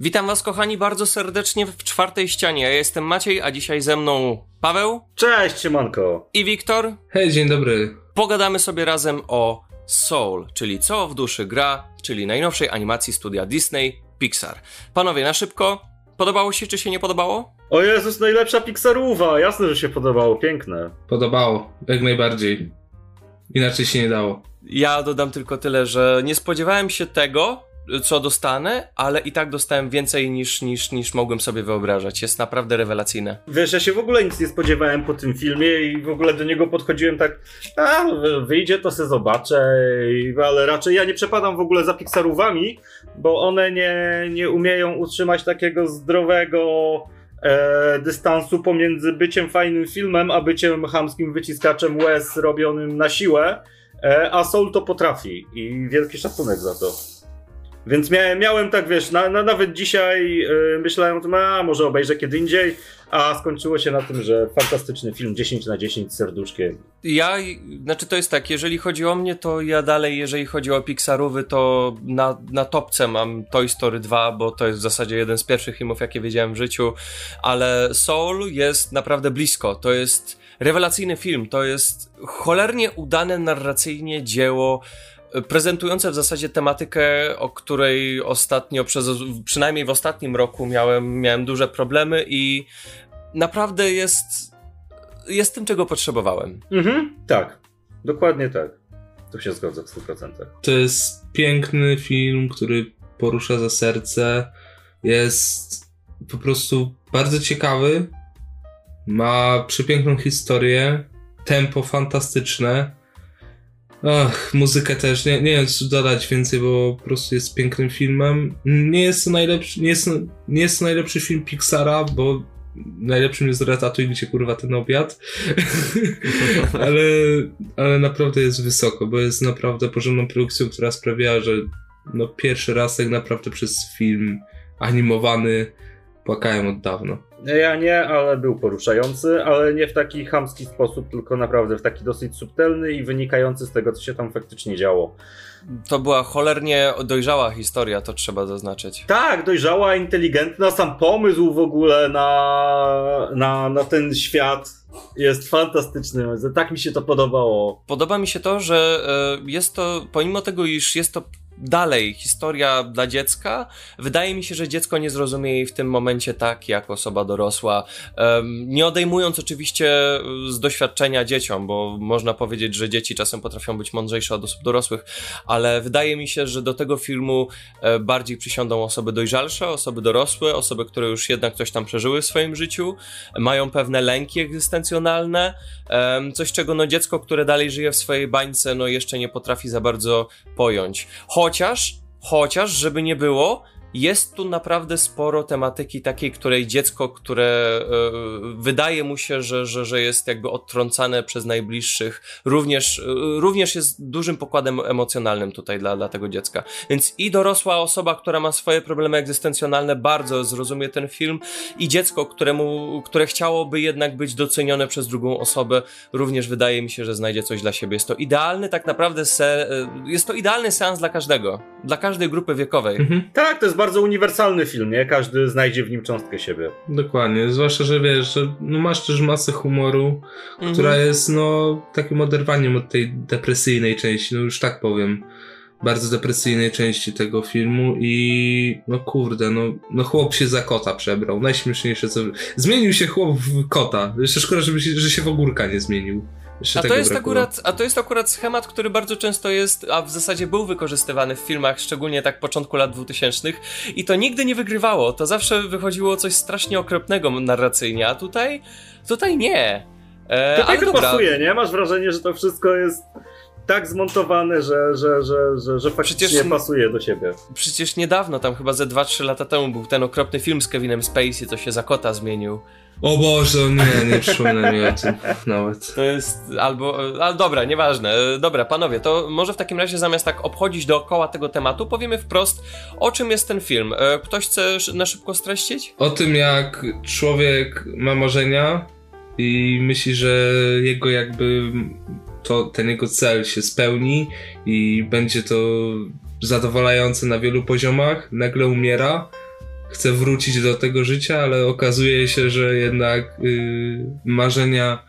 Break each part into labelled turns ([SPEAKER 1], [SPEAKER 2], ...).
[SPEAKER 1] Witam Was, kochani, bardzo serdecznie w czwartej ścianie. Ja jestem Maciej, a dzisiaj ze mną Paweł.
[SPEAKER 2] Cześć, Siemanko.
[SPEAKER 1] I Wiktor.
[SPEAKER 3] Hej, dzień dobry.
[SPEAKER 1] Pogadamy sobie razem o Soul, czyli Co w duszy gra, czyli najnowszej animacji studia Disney Pixar. Panowie, na szybko, podobało się czy się nie podobało?
[SPEAKER 2] O Jezus, najlepsza Pixarowa! Jasne, że się podobało, piękne.
[SPEAKER 3] Podobało, jak najbardziej. Inaczej się nie dało.
[SPEAKER 1] Ja dodam tylko tyle, że nie spodziewałem się tego, co dostanę, ale i tak dostałem więcej niż, niż, niż mogłem sobie wyobrażać. Jest naprawdę rewelacyjne.
[SPEAKER 2] Wiesz, ja się w ogóle nic nie spodziewałem po tym filmie i w ogóle do niego podchodziłem tak, a wyjdzie to se zobaczę, ale raczej ja nie przepadam w ogóle za Pixarówami, bo one nie, nie umieją utrzymać takiego zdrowego e, dystansu pomiędzy byciem fajnym filmem, a byciem chamskim wyciskaczem łez robionym na siłę, e, a Soul to potrafi i wielki szacunek za to. Więc miałem, miałem tak, wiesz, na, na, nawet dzisiaj yy, myślałem o tym, a może obejrzę kiedy indziej, a skończyło się na tym, że fantastyczny film 10 na 10 z serduszkiem.
[SPEAKER 1] Ja, znaczy to jest tak, jeżeli chodzi o mnie, to ja dalej, jeżeli chodzi o Pixarowy, to na, na topce mam Toy Story 2, bo to jest w zasadzie jeden z pierwszych filmów, jakie wiedziałem w życiu, ale Soul jest naprawdę blisko, to jest rewelacyjny film, to jest cholernie udane narracyjnie dzieło, prezentujące w zasadzie tematykę, o której ostatnio, przez, przynajmniej w ostatnim roku miałem, miałem duże problemy i naprawdę jest, jest tym, czego potrzebowałem.
[SPEAKER 2] Mhm, tak, dokładnie tak. Tu się zgodzę w 100%.
[SPEAKER 3] To jest piękny film, który porusza za serce. Jest po prostu bardzo ciekawy. Ma przepiękną historię, tempo fantastyczne Ach, muzykę też, nie, nie wiem co dodać więcej, bo po prostu jest pięknym filmem. Nie jest to najlepszy, nie jest, nie jest to najlepszy film Pixara, bo najlepszym jest Ratatouille, gdzie kurwa ten obiad. ale, ale naprawdę jest wysoko, bo jest naprawdę porządną produkcją, która sprawiała, że no pierwszy raz tak naprawdę przez film animowany płakałem od dawna.
[SPEAKER 2] Ja nie, ale był poruszający, ale nie w taki chamski sposób, tylko naprawdę w taki dosyć subtelny i wynikający z tego, co się tam faktycznie działo.
[SPEAKER 1] To była cholernie dojrzała historia, to trzeba zaznaczyć.
[SPEAKER 2] Tak, dojrzała, inteligentna, sam pomysł w ogóle na, na, na ten świat jest fantastyczny. Tak mi się to podobało.
[SPEAKER 1] Podoba mi się to, że e, jest to, pomimo tego, iż jest to dalej historia dla dziecka. Wydaje mi się, że dziecko nie zrozumie jej w tym momencie tak, jak osoba dorosła. Nie odejmując oczywiście z doświadczenia dzieciom, bo można powiedzieć, że dzieci czasem potrafią być mądrzejsze od osób dorosłych, ale wydaje mi się, że do tego filmu e, bardziej przysiądą osoby dojrzalsze, osoby dorosłe, osoby, które już jednak coś tam przeżyły w swoim życiu, mają pewne lęki egzystencjonalne, coś czego no dziecko, które dalej żyje w swojej bańce, no jeszcze nie potrafi za bardzo pojąć. Choć Chociaż, chociaż, żeby nie było, jest tu naprawdę sporo tematyki takiej, której dziecko, które y, wydaje mu się, że, że, że jest jakby odtrącane przez najbliższych, również, y, również jest dużym pokładem emocjonalnym tutaj dla, dla tego dziecka. Więc i dorosła osoba, która ma swoje problemy egzystencjonalne, bardzo zrozumie ten film, i dziecko, któremu, które chciałoby jednak być docenione przez drugą osobę, również wydaje mi się, że znajdzie coś dla siebie. Jest to idealny, tak naprawdę, se, jest to idealny seans dla każdego, dla każdej grupy wiekowej.
[SPEAKER 2] Mhm. Tak, to jest bardzo uniwersalny film, nie? Każdy znajdzie w nim cząstkę siebie.
[SPEAKER 3] Dokładnie, zwłaszcza, że wiesz, że no masz też masę humoru, mhm. która jest no takim oderwaniem od tej depresyjnej części, no już tak powiem bardzo depresyjnej części tego filmu i no kurde, no, no chłop się za kota przebrał. Najśmieszniejsze co... Zmienił się chłop w kota. Jeszcze szkoda, żeby się, że się w ogórka nie zmienił.
[SPEAKER 1] A to, jest akurat, a to jest akurat schemat, który bardzo często jest, a w zasadzie był wykorzystywany w filmach, szczególnie tak początku lat 2000 i to nigdy nie wygrywało. To zawsze wychodziło coś strasznie okropnego narracyjnie, a tutaj, tutaj nie.
[SPEAKER 2] E, to tak pasuje, nie? Masz wrażenie, że to wszystko jest tak zmontowane, że, że, że, że, że faktycznie przecież, pasuje do siebie.
[SPEAKER 1] Przecież niedawno, tam chyba ze 2-3 lata temu był ten okropny film z Kevinem Spacey, co się za kota zmienił.
[SPEAKER 3] O Boże, nie, nie przypomnę mi o tym nawet.
[SPEAKER 1] To jest albo, ale dobra, nieważne. Dobra, panowie, to może w takim razie zamiast tak obchodzić dookoła tego tematu, powiemy wprost, o czym jest ten film. E, ktoś chce na szybko streścić?
[SPEAKER 3] O tym, jak człowiek ma marzenia i myśli, że jego jakby to, ten jego cel się spełni i będzie to zadowalające na wielu poziomach, nagle umiera chce wrócić do tego życia, ale okazuje się, że jednak yy, marzenia,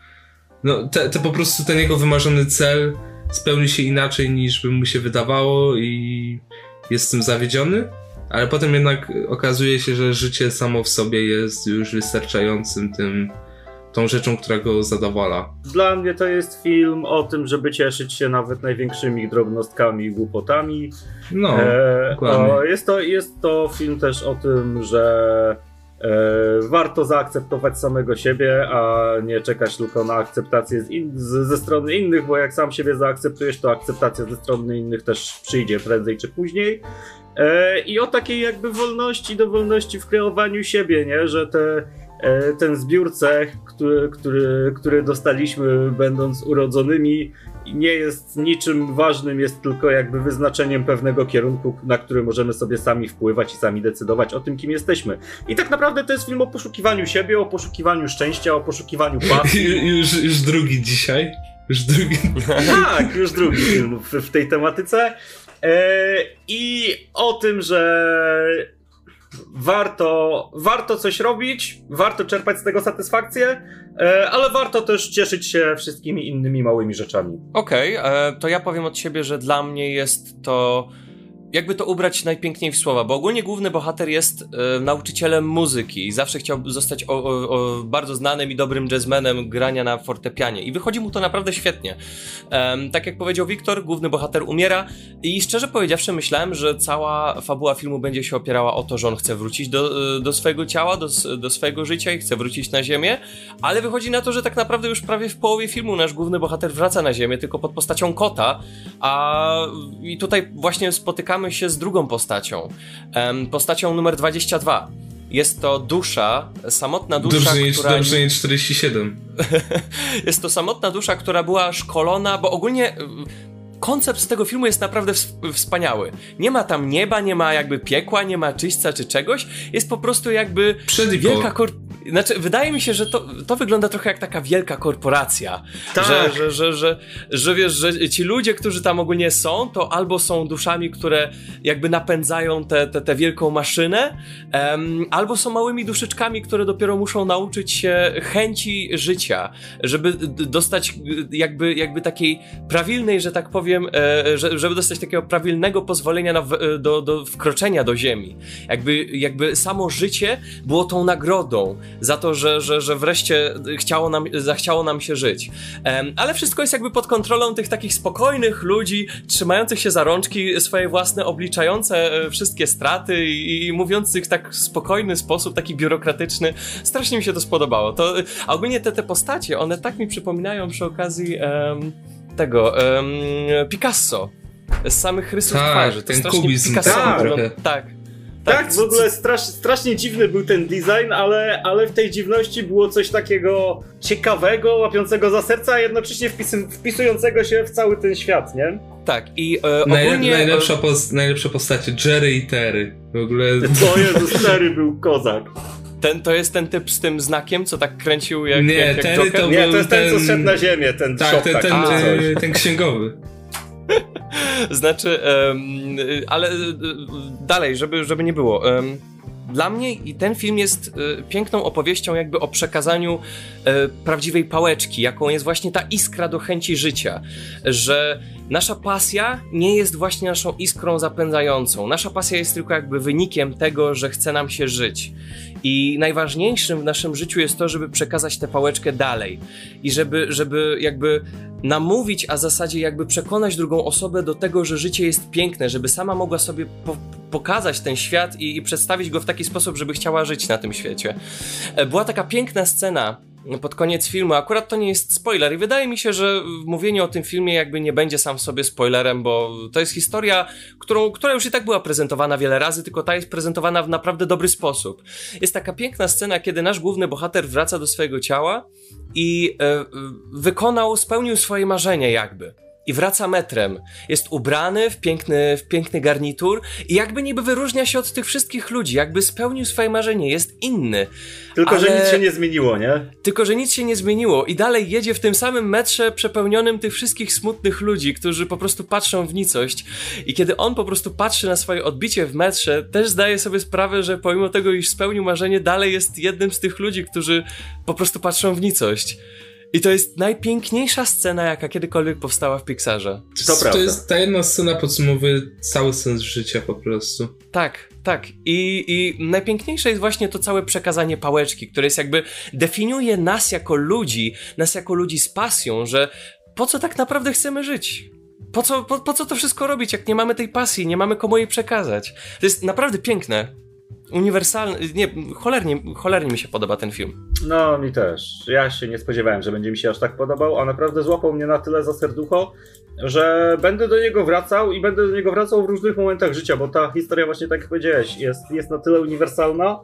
[SPEAKER 3] no te, te po prostu ten jego wymarzony cel spełni się inaczej niż by mu się wydawało i jest tym zawiedziony, ale potem jednak okazuje się, że życie samo w sobie jest już wystarczającym tym tą rzeczą, która go zadowala.
[SPEAKER 2] Dla mnie to jest film o tym, żeby cieszyć się nawet największymi drobnostkami i głupotami.
[SPEAKER 3] No, e, o,
[SPEAKER 2] jest, to, jest to film też o tym, że e, warto zaakceptować samego siebie, a nie czekać tylko na akceptację in, z, ze strony innych, bo jak sam siebie zaakceptujesz, to akceptacja ze strony innych też przyjdzie prędzej czy później. E, I o takiej jakby wolności do wolności w kreowaniu siebie, nie? Że te ten zbiór cech, który, który, który dostaliśmy będąc urodzonymi, nie jest niczym ważnym, jest tylko jakby wyznaczeniem pewnego kierunku, na który możemy sobie sami wpływać i sami decydować o tym, kim jesteśmy. I tak naprawdę to jest film o poszukiwaniu siebie, o poszukiwaniu szczęścia, o poszukiwaniu pasji.
[SPEAKER 3] już, już drugi dzisiaj. Już drugi.
[SPEAKER 2] tak, już drugi film w, w tej tematyce. E, I o tym, że warto, warto coś robić, warto czerpać z tego satysfakcję, e, ale warto też cieszyć się wszystkimi innymi małymi rzeczami.
[SPEAKER 1] Okej, okay, e, to ja powiem od siebie, że dla mnie jest to jakby to ubrać najpiękniej w słowa, bo ogólnie główny bohater jest e, nauczycielem muzyki i zawsze chciał zostać o, o, o bardzo znanym i dobrym jazzmenem grania na fortepianie i wychodzi mu to naprawdę świetnie. tak jak powiedział Wiktor, główny bohater umiera i szczerze powiedziawszy myślałem, że cała fabuła filmu będzie się opierała o to, że on chce wrócić do, e, do swojego ciała, do, do swojego życia i chce wrócić na ziemię, ale wychodzi na to, że tak naprawdę już prawie w połowie filmu nasz główny bohater wraca na ziemię, tylko pod postacią kota, a i tutaj właśnie spotykamy spotykamy się z drugą postacią. Postacią numer 22. Jest to dusza, samotna dusza,
[SPEAKER 3] dobrze nie,
[SPEAKER 1] która...
[SPEAKER 3] Dobrze nie 47.
[SPEAKER 1] jest to samotna dusza, która była szkolona, bo ogólnie koncept z tego filmu jest naprawdę wspaniały. Nie ma tam nieba, nie ma jakby piekła, nie ma czyśćca czy czegoś. Jest po prostu jakby wielka kor... Znaczy, wydaje mi się, że to, to wygląda trochę jak taka wielka korporacja. Tak. Że, że, że, że, że wiesz, że ci ludzie, którzy tam ogólnie są, to albo są duszami, które jakby napędzają tę te, te, te, wielką maszynę, albo są małymi duszyczkami, które dopiero muszą nauczyć się chęci życia, żeby dostać jakby, jakby takiej prawilnej, że tak powiem, e, żeby dostać takiego prawilnego pozwolenia na do, do wkroczenia do ziemi. Jakby, jakby samo życie było tą nagrodą za to, że, że, że wreszcie chciało nam, zachciało nam się żyć. Ale wszystko jest jakby pod kontrolą tych takich spokojnych ludzi, trzymających się za rączki, swoje własne, obliczające e, wszystkie straty i, i mówiących tak w spokojny sposób, taki biurokratyczny. Strasznie mi się to spodobało. To, a ogólnie te, te postacie, one tak mi przypominają przy okazji um, tego um, Picasso z samych rysów
[SPEAKER 3] tak,
[SPEAKER 1] twarzy. To
[SPEAKER 3] ten kubizm,
[SPEAKER 1] Picasso
[SPEAKER 3] tak.
[SPEAKER 1] tak.
[SPEAKER 2] Tak, tak, w ogóle strasz, strasznie dziwny był ten design, ale, ale w tej dziwności było coś takiego ciekawego, łapiącego za serce, a jednocześnie wpisującego się w cały ten świat, nie?
[SPEAKER 1] Tak, i e, ogólnie...
[SPEAKER 3] najlepsza, pos najlepsze postacie, Jerry i Terry. W ogóle...
[SPEAKER 2] To Jezus, Terry był kozak.
[SPEAKER 1] Ten, to jest ten typ z tym znakiem, co tak kręcił jak,
[SPEAKER 3] nie,
[SPEAKER 1] jak, jak
[SPEAKER 3] Terry
[SPEAKER 1] Joker?
[SPEAKER 3] To
[SPEAKER 2] nie, to jest ten, ten, co szedł na ziemię, ten
[SPEAKER 3] Tak, ten, ten, ten, ten księgowy.
[SPEAKER 1] Znaczy, um, ale e, dalej, żeby, żeby nie było. Um, dla mnie i ten film jest y, piękną opowieścią jakby o przekazaniu y, prawdziwej pałeczki, jaką jest właśnie ta iskra do chęci życia, że nasza pasja nie jest właśnie naszą iskrą zapędzającą. Nasza pasja jest tylko jakby wynikiem tego, że chce nam się żyć. I najważniejszym w naszym życiu jest to, żeby przekazać tę pałeczkę dalej i żeby, żeby jakby namówić, a w zasadzie jakby przekonać drugą osobę do tego, że życie jest piękne, żeby sama mogła sobie po pokazać ten świat i, i przedstawić go w taki sposób, żeby chciała żyć na tym świecie. E, była taka piękna scena pod koniec filmu. Akurat to nie jest spoiler i wydaje mi się, że mówienie o tym filmie jakby nie będzie sam w sobie spoilerem, bo to jest historia, którą, która już i tak była prezentowana wiele razy, tylko ta jest prezentowana w naprawdę dobry sposób. Jest taka piękna scena, kiedy nasz główny bohater wraca do swojego ciała i e, wykonał, spełnił swoje marzenie jakby. I wraca metrem. Jest ubrany w piękny, w piękny garnitur i jakby niby wyróżnia się od tych wszystkich ludzi, jakby spełnił swoje marzenie, jest inny.
[SPEAKER 2] Tylko,
[SPEAKER 1] Ale-
[SPEAKER 2] że nic się nie zmieniło, nie?
[SPEAKER 1] Tylko, że nic się nie zmieniło i dalej jedzie w tym samym metrze przepełnionym tych wszystkich smutnych ludzi, którzy po prostu patrzą w nicość. I kiedy on po prostu patrzy na swoje odbicie w metrze, też zdaje sobie sprawę, że pomimo tego, iż spełnił marzenie, dalej jest jednym z tych ludzi, którzy po prostu patrzą w nicość. I to jest najpiękniejsza scena, jaka kiedykolwiek powstała w Pixarze.
[SPEAKER 2] To prawda.
[SPEAKER 3] To jest ta jedna scena podsumowuje cały sens życia po prostu.
[SPEAKER 1] Tak, tak. I, I najpiękniejsze jest właśnie to całe przekazanie pałeczki, które jest jakby definiuje nas jako ludzi, nas jako ludzi z pasją, że po co tak naprawdę chcemy żyć? Po co, po, po co to wszystko robić, jak nie mamy tej pasji, nie mamy komu jej przekazać? To jest naprawdę piękne. Uniwersalne. Nie, cholernie, cholernie mi się podoba ten film.
[SPEAKER 2] No, mi też. Ja się nie spodziewałem, że będzie mi się aż tak podobał, a naprawdę złapał mnie na tyle za serducho, że będę do niego wracał i będę do niego wracał w różnych momentach życia, bo ta historia właśnie tak jak powiedziałeś, jest, jest na tyle uniwersalna,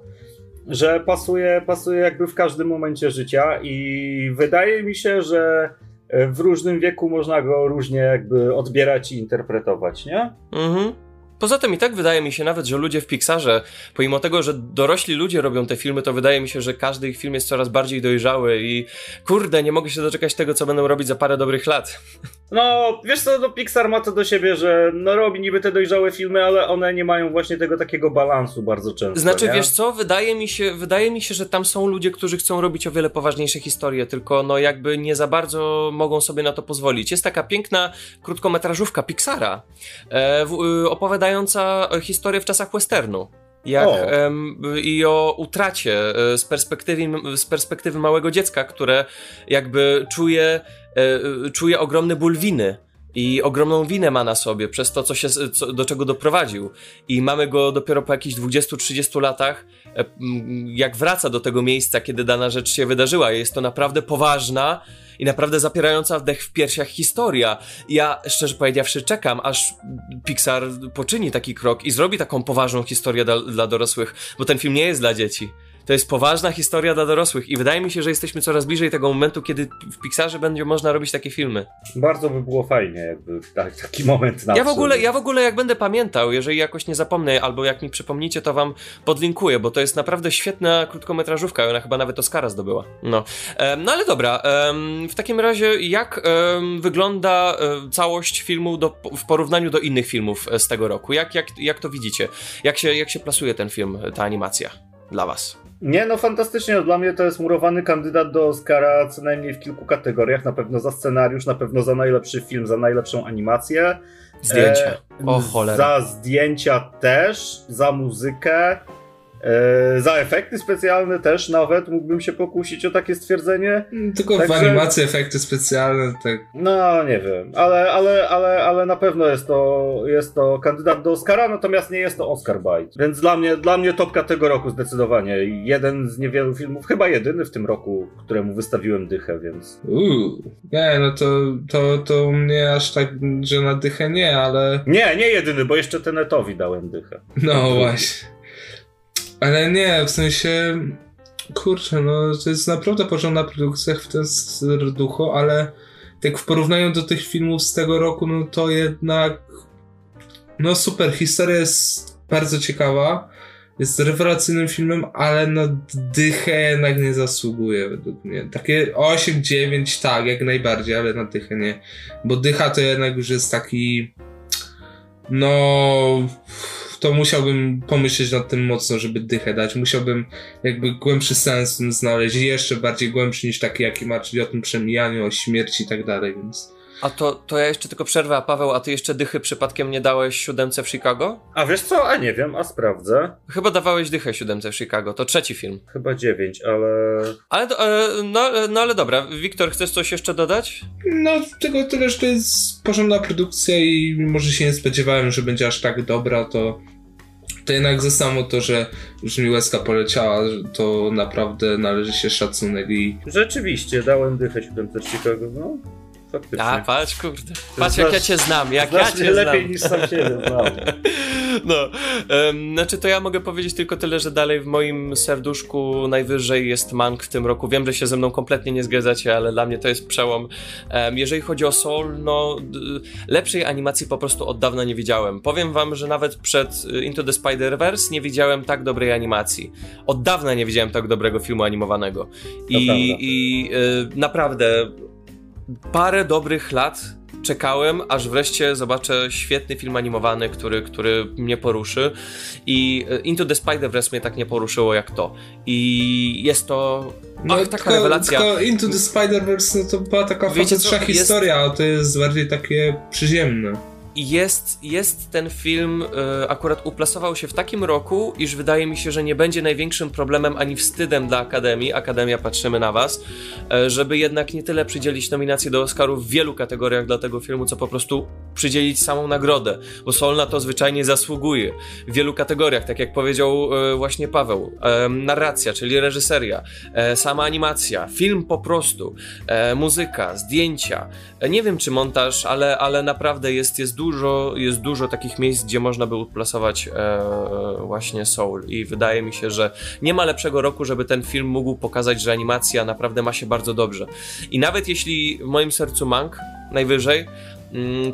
[SPEAKER 2] że pasuje, pasuje jakby w każdym momencie życia i wydaje mi się, że w różnym wieku można go różnie jakby odbierać i interpretować, nie?
[SPEAKER 1] Mhm. Poza tym i tak wydaje mi się nawet, że ludzie w Pixarze, pomimo tego, że dorośli ludzie robią te filmy, to wydaje mi się, że każdy ich film jest coraz bardziej dojrzały i kurde, nie mogę się doczekać tego, co będą robić za parę dobrych lat.
[SPEAKER 2] No, wiesz co, no Pixar ma to do siebie, że no robi niby te dojrzałe filmy, ale one nie mają właśnie tego takiego balansu bardzo często.
[SPEAKER 1] Znaczy,
[SPEAKER 2] nie?
[SPEAKER 1] wiesz co, wydaje mi się, wydaje mi się, że tam są ludzie, którzy chcą robić o wiele poważniejsze historie, tylko no jakby nie za bardzo mogą sobie na to pozwolić. Jest taka piękna krótkometrażówka Pixara, e, w, y, opowiadająca historię w czasach westernu. Jak,
[SPEAKER 2] O.
[SPEAKER 1] I o utracie e, z perspektywy, z perspektywy małego dziecka, które jakby czuje, e, e, czuje ogromny ból winy. I ogromną winę ma na sobie przez to, co się, co, do czego doprowadził. I mamy go dopiero po jakichś 20-30 latach, e, jak wraca do tego miejsca, kiedy dana rzecz się wydarzyła. Jest to naprawdę poważna i naprawdę zapierająca wdech w piersiach historia. Ja, szczerze powiedziawszy, czekam, aż Pixar poczyni taki krok i zrobi taką poważną historię dla, dla dorosłych, bo ten film nie jest dla dzieci. To jest poważna historia dla dorosłych i wydaje mi się, że jesteśmy coraz bliżej tego momentu, kiedy w Pixarze będzie można robić takie filmy.
[SPEAKER 2] Bardzo by było fajnie, jakby tak, taki moment na
[SPEAKER 1] Ja w ogóle, ja w ogóle jak będę pamiętał, jeżeli jakoś nie zapomnę, albo jak mi przypomnicie, to wam podlinkuję, bo to jest naprawdę świetna krótkometrażówka, ona chyba nawet Oscara zdobyła. No, no ale dobra, w takim razie jak wygląda e, całość filmu do, w porównaniu do innych filmów e, z tego roku? Jak, jak, jak to widzicie? Jak się, jak się plasuje ten film, ta animacja dla was?
[SPEAKER 2] Nie, no fantastycznie. Dla mnie to jest murowany kandydat do Oscara co najmniej w kilku kategoriach. Na pewno za scenariusz, na pewno za najlepszy film, za najlepszą animację.
[SPEAKER 1] Zdjęcia.
[SPEAKER 2] E,
[SPEAKER 1] o cholera.
[SPEAKER 2] Za zdjęcia też, za muzykę, e, za efekty specjalne też nawet mógłbym się pokusić o takie stwierdzenie.
[SPEAKER 3] Tylko w
[SPEAKER 2] Także-
[SPEAKER 3] animacji efekty specjalne, tak.
[SPEAKER 2] No, nie wiem, ale, ale, ale, ale na pewno jest to, jest to kandydat do Oscara, natomiast nie jest to Oscar Bite. Więc dla mnie, dla mnie topka tego roku zdecydowanie. Jeden z niewielu filmów, chyba jedyny w tym roku, któremu wystawiłem dychę, więc...
[SPEAKER 3] Uuu. Nie, no to, to, to mnie aż tak, że na dychę nie, ale.
[SPEAKER 2] Nie, nie jedyny, bo jeszcze Tenetowi dałem dychę.
[SPEAKER 3] No właśnie. Ale nie, w sensie. Kurczę, no to jest naprawdę porządna produkcja w ten serducho, ale tak w porównaniu do tych filmów z tego roku, no to jednak. No super, historia jest bardzo ciekawa. Jest rewelacyjnym filmem, ale na dychę jednak nie zasługuje według mnie. Takie 8-9 tak, jak najbardziej, ale na dychę nie. Bo dycha to jednak już jest taki. No. To musiałbym pomyśleć nad tym mocno, żeby dychę dać. Musiałbym jakby głębszy sens znaleźć. Jeszcze bardziej głębszy niż taki, jaki ma, czyli o tym przemijaniu, o śmierci i tak dalej, więc.
[SPEAKER 1] A to, to ja jeszcze tylko przerwę, a Paweł, a ty jeszcze dychy przypadkiem nie dałeś siódemce w Chicago?
[SPEAKER 2] A wiesz co? A nie wiem, a sprawdzę.
[SPEAKER 1] Chyba dawałeś dychę siódemce w Chicago, to trzeci film.
[SPEAKER 2] Chyba dziewięć, ale...
[SPEAKER 1] Ale, do- e, no, e, no ale dobra, Wiktor, chcesz coś jeszcze dodać?
[SPEAKER 3] No, tylko tyle, że to jest porządna produkcja i mimo, że się nie spodziewałem, że będzie aż tak dobra, to to jednak za samo to, że już mi łezka poleciała, to naprawdę należy się szacunek i
[SPEAKER 2] Rzeczywiście, dałem dychę siódemce Chicago, no. Faktycznie.
[SPEAKER 1] A, patrz, kurde. Patrz, jak ja cię znam, jak ja cię
[SPEAKER 2] lepiej
[SPEAKER 1] znam.
[SPEAKER 2] niż sam siebie znam.
[SPEAKER 1] No, em, znaczy to ja mogę powiedzieć tylko tyle, że dalej w moim serduszku najwyżej jest Mank w tym roku. Wiem, że się ze mną kompletnie nie zgadzacie, ale dla mnie to jest przełom. Em, jeżeli chodzi o Soul, no lepszej animacji po prostu od dawna nie widziałem. Powiem wam, że nawet przed y, Into the Spider-Verse nie widziałem tak dobrej animacji. Od dawna nie widziałem tak dobrego filmu animowanego. I,
[SPEAKER 2] prawda.
[SPEAKER 1] i y, naprawdę parę dobrych lat czekałem, aż wreszcie zobaczę świetny film animowany, który, który mnie poruszy. I e, Into the Spider-Verse mnie tak nie poruszyło jak to. I jest to. Ach, taka
[SPEAKER 3] No, tylko,
[SPEAKER 1] rewelacja.
[SPEAKER 3] Tylko Into the Spider-Verse no to była taka
[SPEAKER 1] Wiecie
[SPEAKER 3] fantastyczna
[SPEAKER 1] co, jest-
[SPEAKER 3] historia, a to jest bardziej takie przyziemne.
[SPEAKER 1] I jest, jest ten film, e, akurat uplasował się w takim roku, iż wydaje mi się, że nie będzie największym problemem ani wstydem dla Akademii, Akademia patrzymy na was, e, żeby jednak nie tyle przydzielić nominację do Oscarów w wielu kategoriach dla tego filmu, co po prostu przydzielić samą nagrodę, bo Sol na to zwyczajnie zasługuje w wielu kategoriach, tak jak powiedział e, właśnie Paweł. Narracja, czyli reżyseria, sama animacja, film po prostu, muzyka, zdjęcia, nie wiem czy montaż, ale, ale naprawdę jest, jest, dużo, jest dużo takich miejsc, gdzie można by uplasować e, właśnie Soul i wydaje mi się, że nie ma lepszego roku, żeby ten film mógł pokazać, że animacja naprawdę ma się bardzo dobrze. I nawet jeśli w moim sercu Mank najwyżej,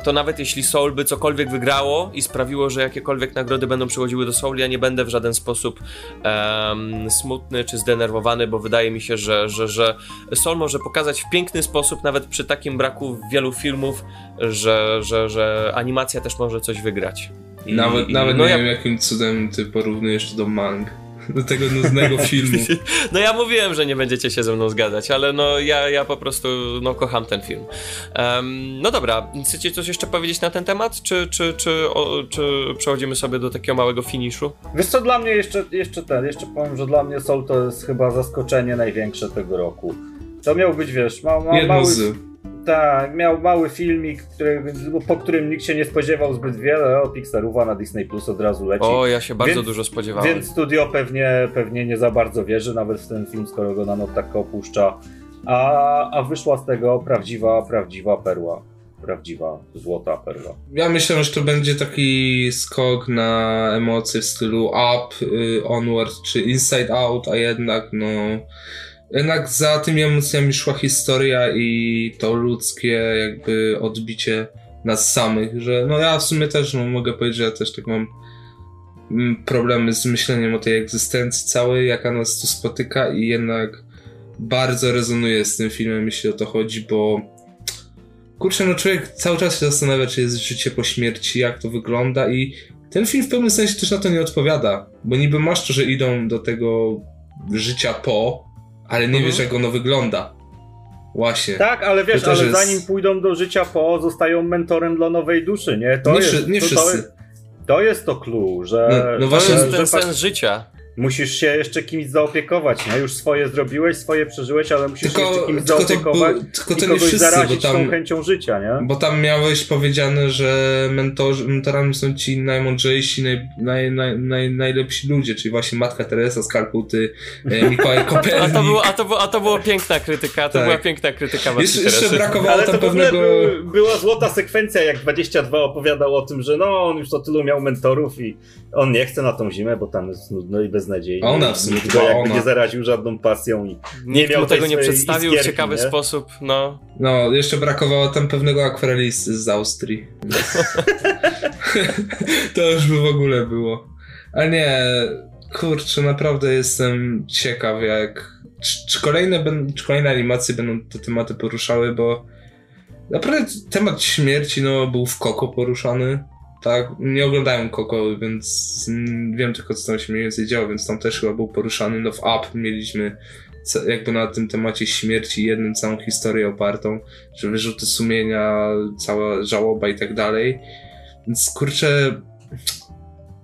[SPEAKER 1] to nawet jeśli Soul by cokolwiek wygrało i sprawiło, że jakiekolwiek nagrody będą przychodziły do Soul, ja nie będę w żaden sposób em, smutny czy zdenerwowany, bo wydaje mi się, że, że, że Soul może pokazać w piękny sposób, nawet przy takim braku wielu filmów, że, że, że animacja też może coś wygrać. I-
[SPEAKER 3] nawet
[SPEAKER 1] i-
[SPEAKER 3] nawet
[SPEAKER 1] no
[SPEAKER 3] nie
[SPEAKER 1] ja-
[SPEAKER 3] wiem, jakim cudem ty porównujesz to do Mang. Do tego nudnego filmu.
[SPEAKER 1] No ja mówiłem, że nie będziecie się ze mną zgadzać, ale no ja, ja po prostu no, kocham ten film. Em, no dobra, chcecie coś jeszcze powiedzieć na ten temat, czy, czy, czy, o, czy przechodzimy sobie do takiego małego finiszu?
[SPEAKER 2] Wiesz co, dla mnie jeszcze, jeszcze ten, jeszcze powiem, że dla mnie Soul to jest chyba zaskoczenie największe tego roku. To miał być, wiesz, ma, ma, mały,
[SPEAKER 3] z...
[SPEAKER 2] tak, miał mały filmik, który, po którym nikt się nie spodziewał zbyt wiele, o Pixaruwa na Disney Plus od razu leci.
[SPEAKER 1] O, ja się bardzo
[SPEAKER 2] Więc-
[SPEAKER 1] dużo spodziewałem.
[SPEAKER 2] Więc studio pewnie, pewnie nie za bardzo wierzy nawet w ten film, skoro go na not tak opuszcza. A, a wyszła z tego prawdziwa, prawdziwa perła. Prawdziwa, złota perła.
[SPEAKER 3] Ja myślę, że to będzie taki skok na emocje w stylu up, y, onward czy inside out, a jednak no... Jednak za tymi emocjami szła historia i to ludzkie jakby odbicie nas samych, że no ja w sumie też no, mogę powiedzieć, że ja też tak mam mm, problemy z myśleniem o tej egzystencji całej, jaka nas tu spotyka i jednak bardzo rezonuje z tym filmem, jeśli o to chodzi, bo kurczę, no człowiek cały czas się zastanawia, czy jest życie po śmierci, jak to wygląda i ten film w pewnym sensie też na to nie odpowiada, bo niby masz to, że idą do tego życia po, ale nie
[SPEAKER 1] Mhm.
[SPEAKER 3] wiesz, jak ono wygląda. Właśnie.
[SPEAKER 2] Tak, ale wiesz, ale
[SPEAKER 3] jest-
[SPEAKER 2] zanim pójdą do życia po, zostają mentorem dla nowej duszy, nie? To
[SPEAKER 3] Nie
[SPEAKER 2] jest,
[SPEAKER 3] nie
[SPEAKER 2] to,
[SPEAKER 3] wszyscy.
[SPEAKER 2] To jest, to jest to clue, że,
[SPEAKER 3] No- no
[SPEAKER 1] To
[SPEAKER 3] właśnie,
[SPEAKER 2] że,
[SPEAKER 1] ten
[SPEAKER 2] że
[SPEAKER 1] sens życia.
[SPEAKER 2] Musisz się jeszcze kimś zaopiekować, nie? Już swoje zrobiłeś, swoje przeżyłeś, ale musisz się
[SPEAKER 3] Tylko,
[SPEAKER 2] jeszcze kimś
[SPEAKER 3] tylko, to,
[SPEAKER 2] zaopiekować
[SPEAKER 3] był, tylko
[SPEAKER 2] i
[SPEAKER 3] to nie
[SPEAKER 2] kogoś
[SPEAKER 3] wszyscy,
[SPEAKER 2] zarazić tą
[SPEAKER 3] tam,
[SPEAKER 2] chęcią życia, nie?
[SPEAKER 3] bo tam miałeś powiedziane, że mentorzy, mentorami są ci najmądrzejsi, naj, naj, naj, naj, najlepsi ludzie, czyli właśnie Matka Teresa z Kalkuty, e, Mikołaj
[SPEAKER 1] A
[SPEAKER 3] Kopernik.
[SPEAKER 1] to, było, a, to było, a to było piękna krytyka, to
[SPEAKER 3] Tak.
[SPEAKER 1] była piękna krytyka Matki
[SPEAKER 3] Jeszcze, brakowało
[SPEAKER 2] Ale
[SPEAKER 3] tam
[SPEAKER 2] to
[SPEAKER 3] pewnego...
[SPEAKER 2] był, była złota sekwencja, jak 22 opowiadał o tym, że no, on już to tylu miał mentorów i on nie chce na tą zimę, bo tam jest nudno i beznadziejnie.
[SPEAKER 3] Ona w sumie,
[SPEAKER 2] Nikt go jakby
[SPEAKER 3] ona.
[SPEAKER 2] nie zaraził żadną pasją i
[SPEAKER 1] Nikt
[SPEAKER 2] miał
[SPEAKER 1] tego nie przedstawił w
[SPEAKER 2] iskierki,
[SPEAKER 1] ciekawy
[SPEAKER 2] nie?
[SPEAKER 1] sposób, no.
[SPEAKER 3] No, jeszcze brakowało tam pewnego akwarelisty z Austrii. to już by w ogóle było. Ale nie, kurczę, naprawdę jestem ciekaw, jak. Czy, czy, kolejne, czy kolejne animacje będą te tematy poruszały, bo naprawdę temat śmierci no, był w Koko poruszany. Tak, nie oglądałem Koko, więc wiem tylko, co tam się mniej więcej działo, więc tam też chyba był poruszany. No w Up mieliśmy jakby na tym temacie śmierci jednym całą historię opartą, że wyrzuty sumienia, cała żałoba i tak dalej. Więc kurczę,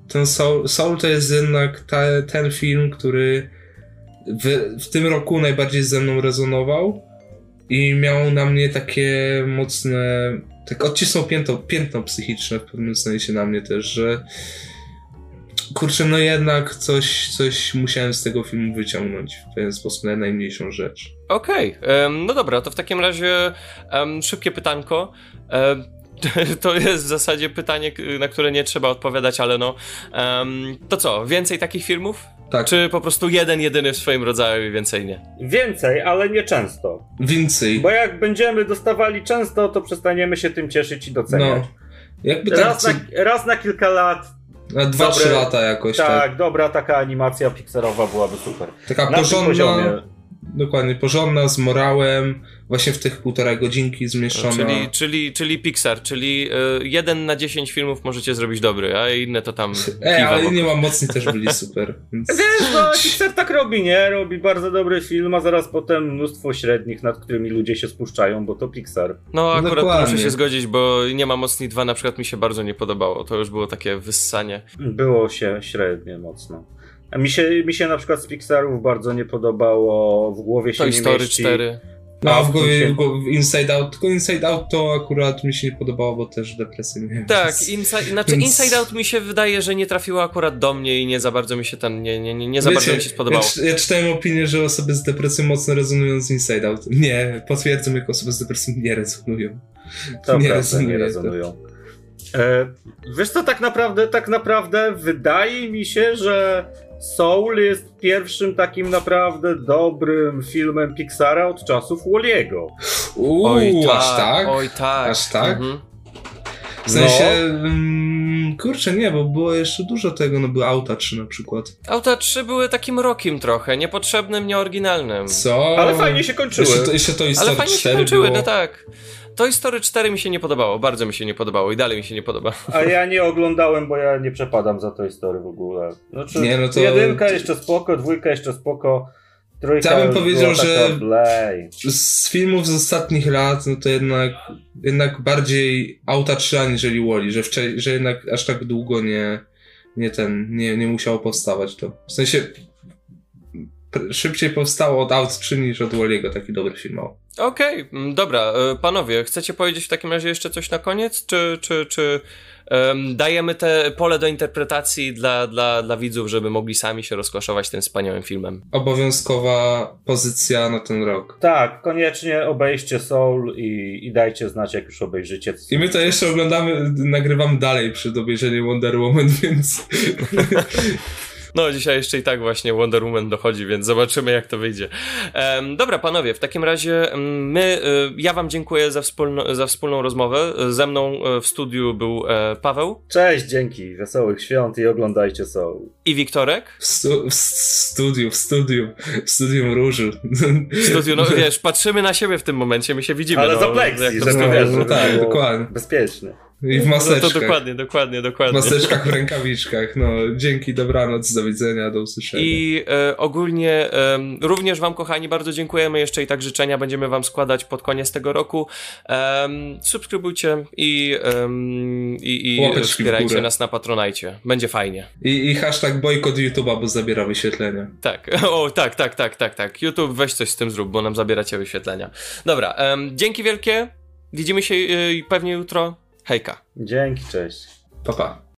[SPEAKER 3] ten Soul, Soul to jest jednak ta, ten film, który w, w tym roku najbardziej ze mną rezonował i miał na mnie takie mocne, tak odcisnął piętno, psychiczne w pewnym sensie na mnie też, że kurczę, no jednak coś, coś musiałem z tego filmu wyciągnąć w pewien sposób, na najmniejszą rzecz.
[SPEAKER 1] Okej, okay. no dobra, to w takim razie um, szybkie pytanko. Um, to jest w zasadzie pytanie, na które nie trzeba odpowiadać, ale no. Um, to co, więcej takich filmów?
[SPEAKER 3] Tak.
[SPEAKER 1] Czy po prostu jeden, jedyny w swoim rodzaju i więcej nie?
[SPEAKER 2] Więcej, ale nie często.
[SPEAKER 3] Więcej.
[SPEAKER 2] Bo jak będziemy dostawali często, to przestaniemy się tym cieszyć i doceniać. No.
[SPEAKER 3] Jakby
[SPEAKER 2] tak, raz, na, raz na kilka lat.
[SPEAKER 3] Na 2-3 lata jakoś.
[SPEAKER 2] Tak, tak, dobra, taka animacja pixerowa byłaby super.
[SPEAKER 3] Taka na porządna. Dokładnie, porządna, z morałem, właśnie w tych półtora godzinki zmieszczona.
[SPEAKER 1] Czyli, czyli, czyli Pixar, czyli y, jeden na 10 filmów możecie zrobić dobry, a inne to tam.
[SPEAKER 3] E, ale nie ma mocni też byli super.
[SPEAKER 2] Więc... Wiesz, no, Pixar tak robi, nie? Robi bardzo dobry film, a zaraz potem mnóstwo średnich, nad którymi ludzie się spuszczają, bo to Pixar.
[SPEAKER 1] No, akurat Dokładnie. muszę się zgodzić, bo nie ma mocni 2 na przykład mi się bardzo nie podobało. To już było takie wyssanie.
[SPEAKER 2] Było się średnie mocno. A mi się, mi się na przykład z Pixarów bardzo nie podobało, w głowie się
[SPEAKER 1] Toy
[SPEAKER 2] nie
[SPEAKER 1] Story
[SPEAKER 2] mieści.
[SPEAKER 1] 4.
[SPEAKER 3] No, a w głowie, w Inside Out, tylko Inside Out to akurat mi się nie podobało, bo też depresję miałem.
[SPEAKER 1] Tak, inside, znaczy więc... Inside Out mi się wydaje, że nie trafiło akurat do mnie i nie za bardzo mi się ten, nie, nie, nie, nie za Wiecie, bardzo mi się spodobało.
[SPEAKER 3] Ja, ja czytałem opinię, że osoby z depresją mocno rezonują z Inside Out. Nie, potwierdzam, jak osoby z depresją nie rezonują.
[SPEAKER 2] To nie, rezonują. nie rezonują. E, wiesz co, tak naprawdę, tak naprawdę wydaje mi się, że Soul jest pierwszym takim naprawdę dobrym filmem Pixara od czasów Walliego.
[SPEAKER 3] Oj, tak, aż tak?
[SPEAKER 1] Oj tak.
[SPEAKER 3] Aż tak? Mhm. W sensie, no. Kurczę, nie, bo było jeszcze dużo tego, no były Auta 3 na przykład.
[SPEAKER 1] Auta 3 były takim rokiem trochę, niepotrzebnym, nieoryginalnym.
[SPEAKER 3] Co?
[SPEAKER 2] Ale fajnie się kończyły.
[SPEAKER 3] Jeszcze to, jeszcze to
[SPEAKER 1] Ale fajnie się kończyły,
[SPEAKER 3] było.
[SPEAKER 1] no tak. Toy Story 4 mi się nie podobało, bardzo mi się nie podobało i dalej mi się nie podoba.
[SPEAKER 2] A ja nie oglądałem, bo ja nie przepadam za Toy Story w ogóle. Znaczy,
[SPEAKER 3] nie, no to...
[SPEAKER 2] jedynka jeszcze spoko, dwójka jeszcze spoko, trójka
[SPEAKER 3] Ja bym powiedział, że
[SPEAKER 2] blej.
[SPEAKER 3] z filmów z ostatnich lat, no to jednak, jednak bardziej Auta 3 aniżeli Wally, że, że jednak aż tak długo nie, nie ten, nie, nie musiało powstawać to. W sensie szybciej powstało od Out 3 niż od Walliego taki dobry film.
[SPEAKER 1] Okej, okay, mm, dobra. E, panowie, chcecie powiedzieć w takim razie jeszcze coś na koniec? Czy, czy, czy um, dajemy te pole do interpretacji dla, dla, dla widzów, żeby mogli sami się rozkoszować tym wspaniałym filmem?
[SPEAKER 3] Obowiązkowa pozycja na ten rok.
[SPEAKER 2] Tak, koniecznie obejście Soul i, i dajcie znać, jak już obejrzycie.
[SPEAKER 3] I my to jeszcze oglądamy, nagrywam dalej przed obejrzeniem Wonder Woman, więc...
[SPEAKER 1] No, dzisiaj jeszcze i tak właśnie Wonder Woman dochodzi, więc zobaczymy, jak to wyjdzie. Um, dobra, panowie, w takim razie my, y, ja wam dziękuję za, wspólno, za wspólną rozmowę. Ze mną e, w studiu był e, Paweł.
[SPEAKER 2] Cześć, dzięki, wesołych świąt i oglądajcie Soul.
[SPEAKER 1] I Wiktorek.
[SPEAKER 3] W, stu, w studiu, w studiu, w studium różu.
[SPEAKER 1] W studiu, no wiesz, patrzymy na siebie w tym momencie, my się widzimy.
[SPEAKER 2] Ale
[SPEAKER 1] no,
[SPEAKER 2] za pleksji,
[SPEAKER 3] żeby,
[SPEAKER 2] to wiesz,
[SPEAKER 3] no, tak, dokładnie.
[SPEAKER 2] Bezpieczne.
[SPEAKER 3] I w maseczkach.
[SPEAKER 1] No to dokładnie, dokładnie, dokładnie.
[SPEAKER 3] W maseczkach, w rękawiczkach. No, dzięki, dobranoc, do widzenia, do usłyszenia.
[SPEAKER 1] I e, ogólnie e, również wam, kochani, bardzo dziękujemy. Jeszcze i tak życzenia będziemy wam składać pod koniec tego roku. E, subskrybujcie i, i, i wspierajcie nas na Patronajcie. Będzie fajnie.
[SPEAKER 3] I, i hashtag bojkot YouTube'a, bo zabiera wyświetlenia.
[SPEAKER 1] Tak, o tak, tak, tak, tak, tak. YouTube weź coś z tym zrób, bo nam zabieracie wyświetlenia. Dobra, dzięki wielkie. Widzimy się y, pewnie jutro. Hejka.
[SPEAKER 2] Dzięki, cześć.
[SPEAKER 3] Pa, pa.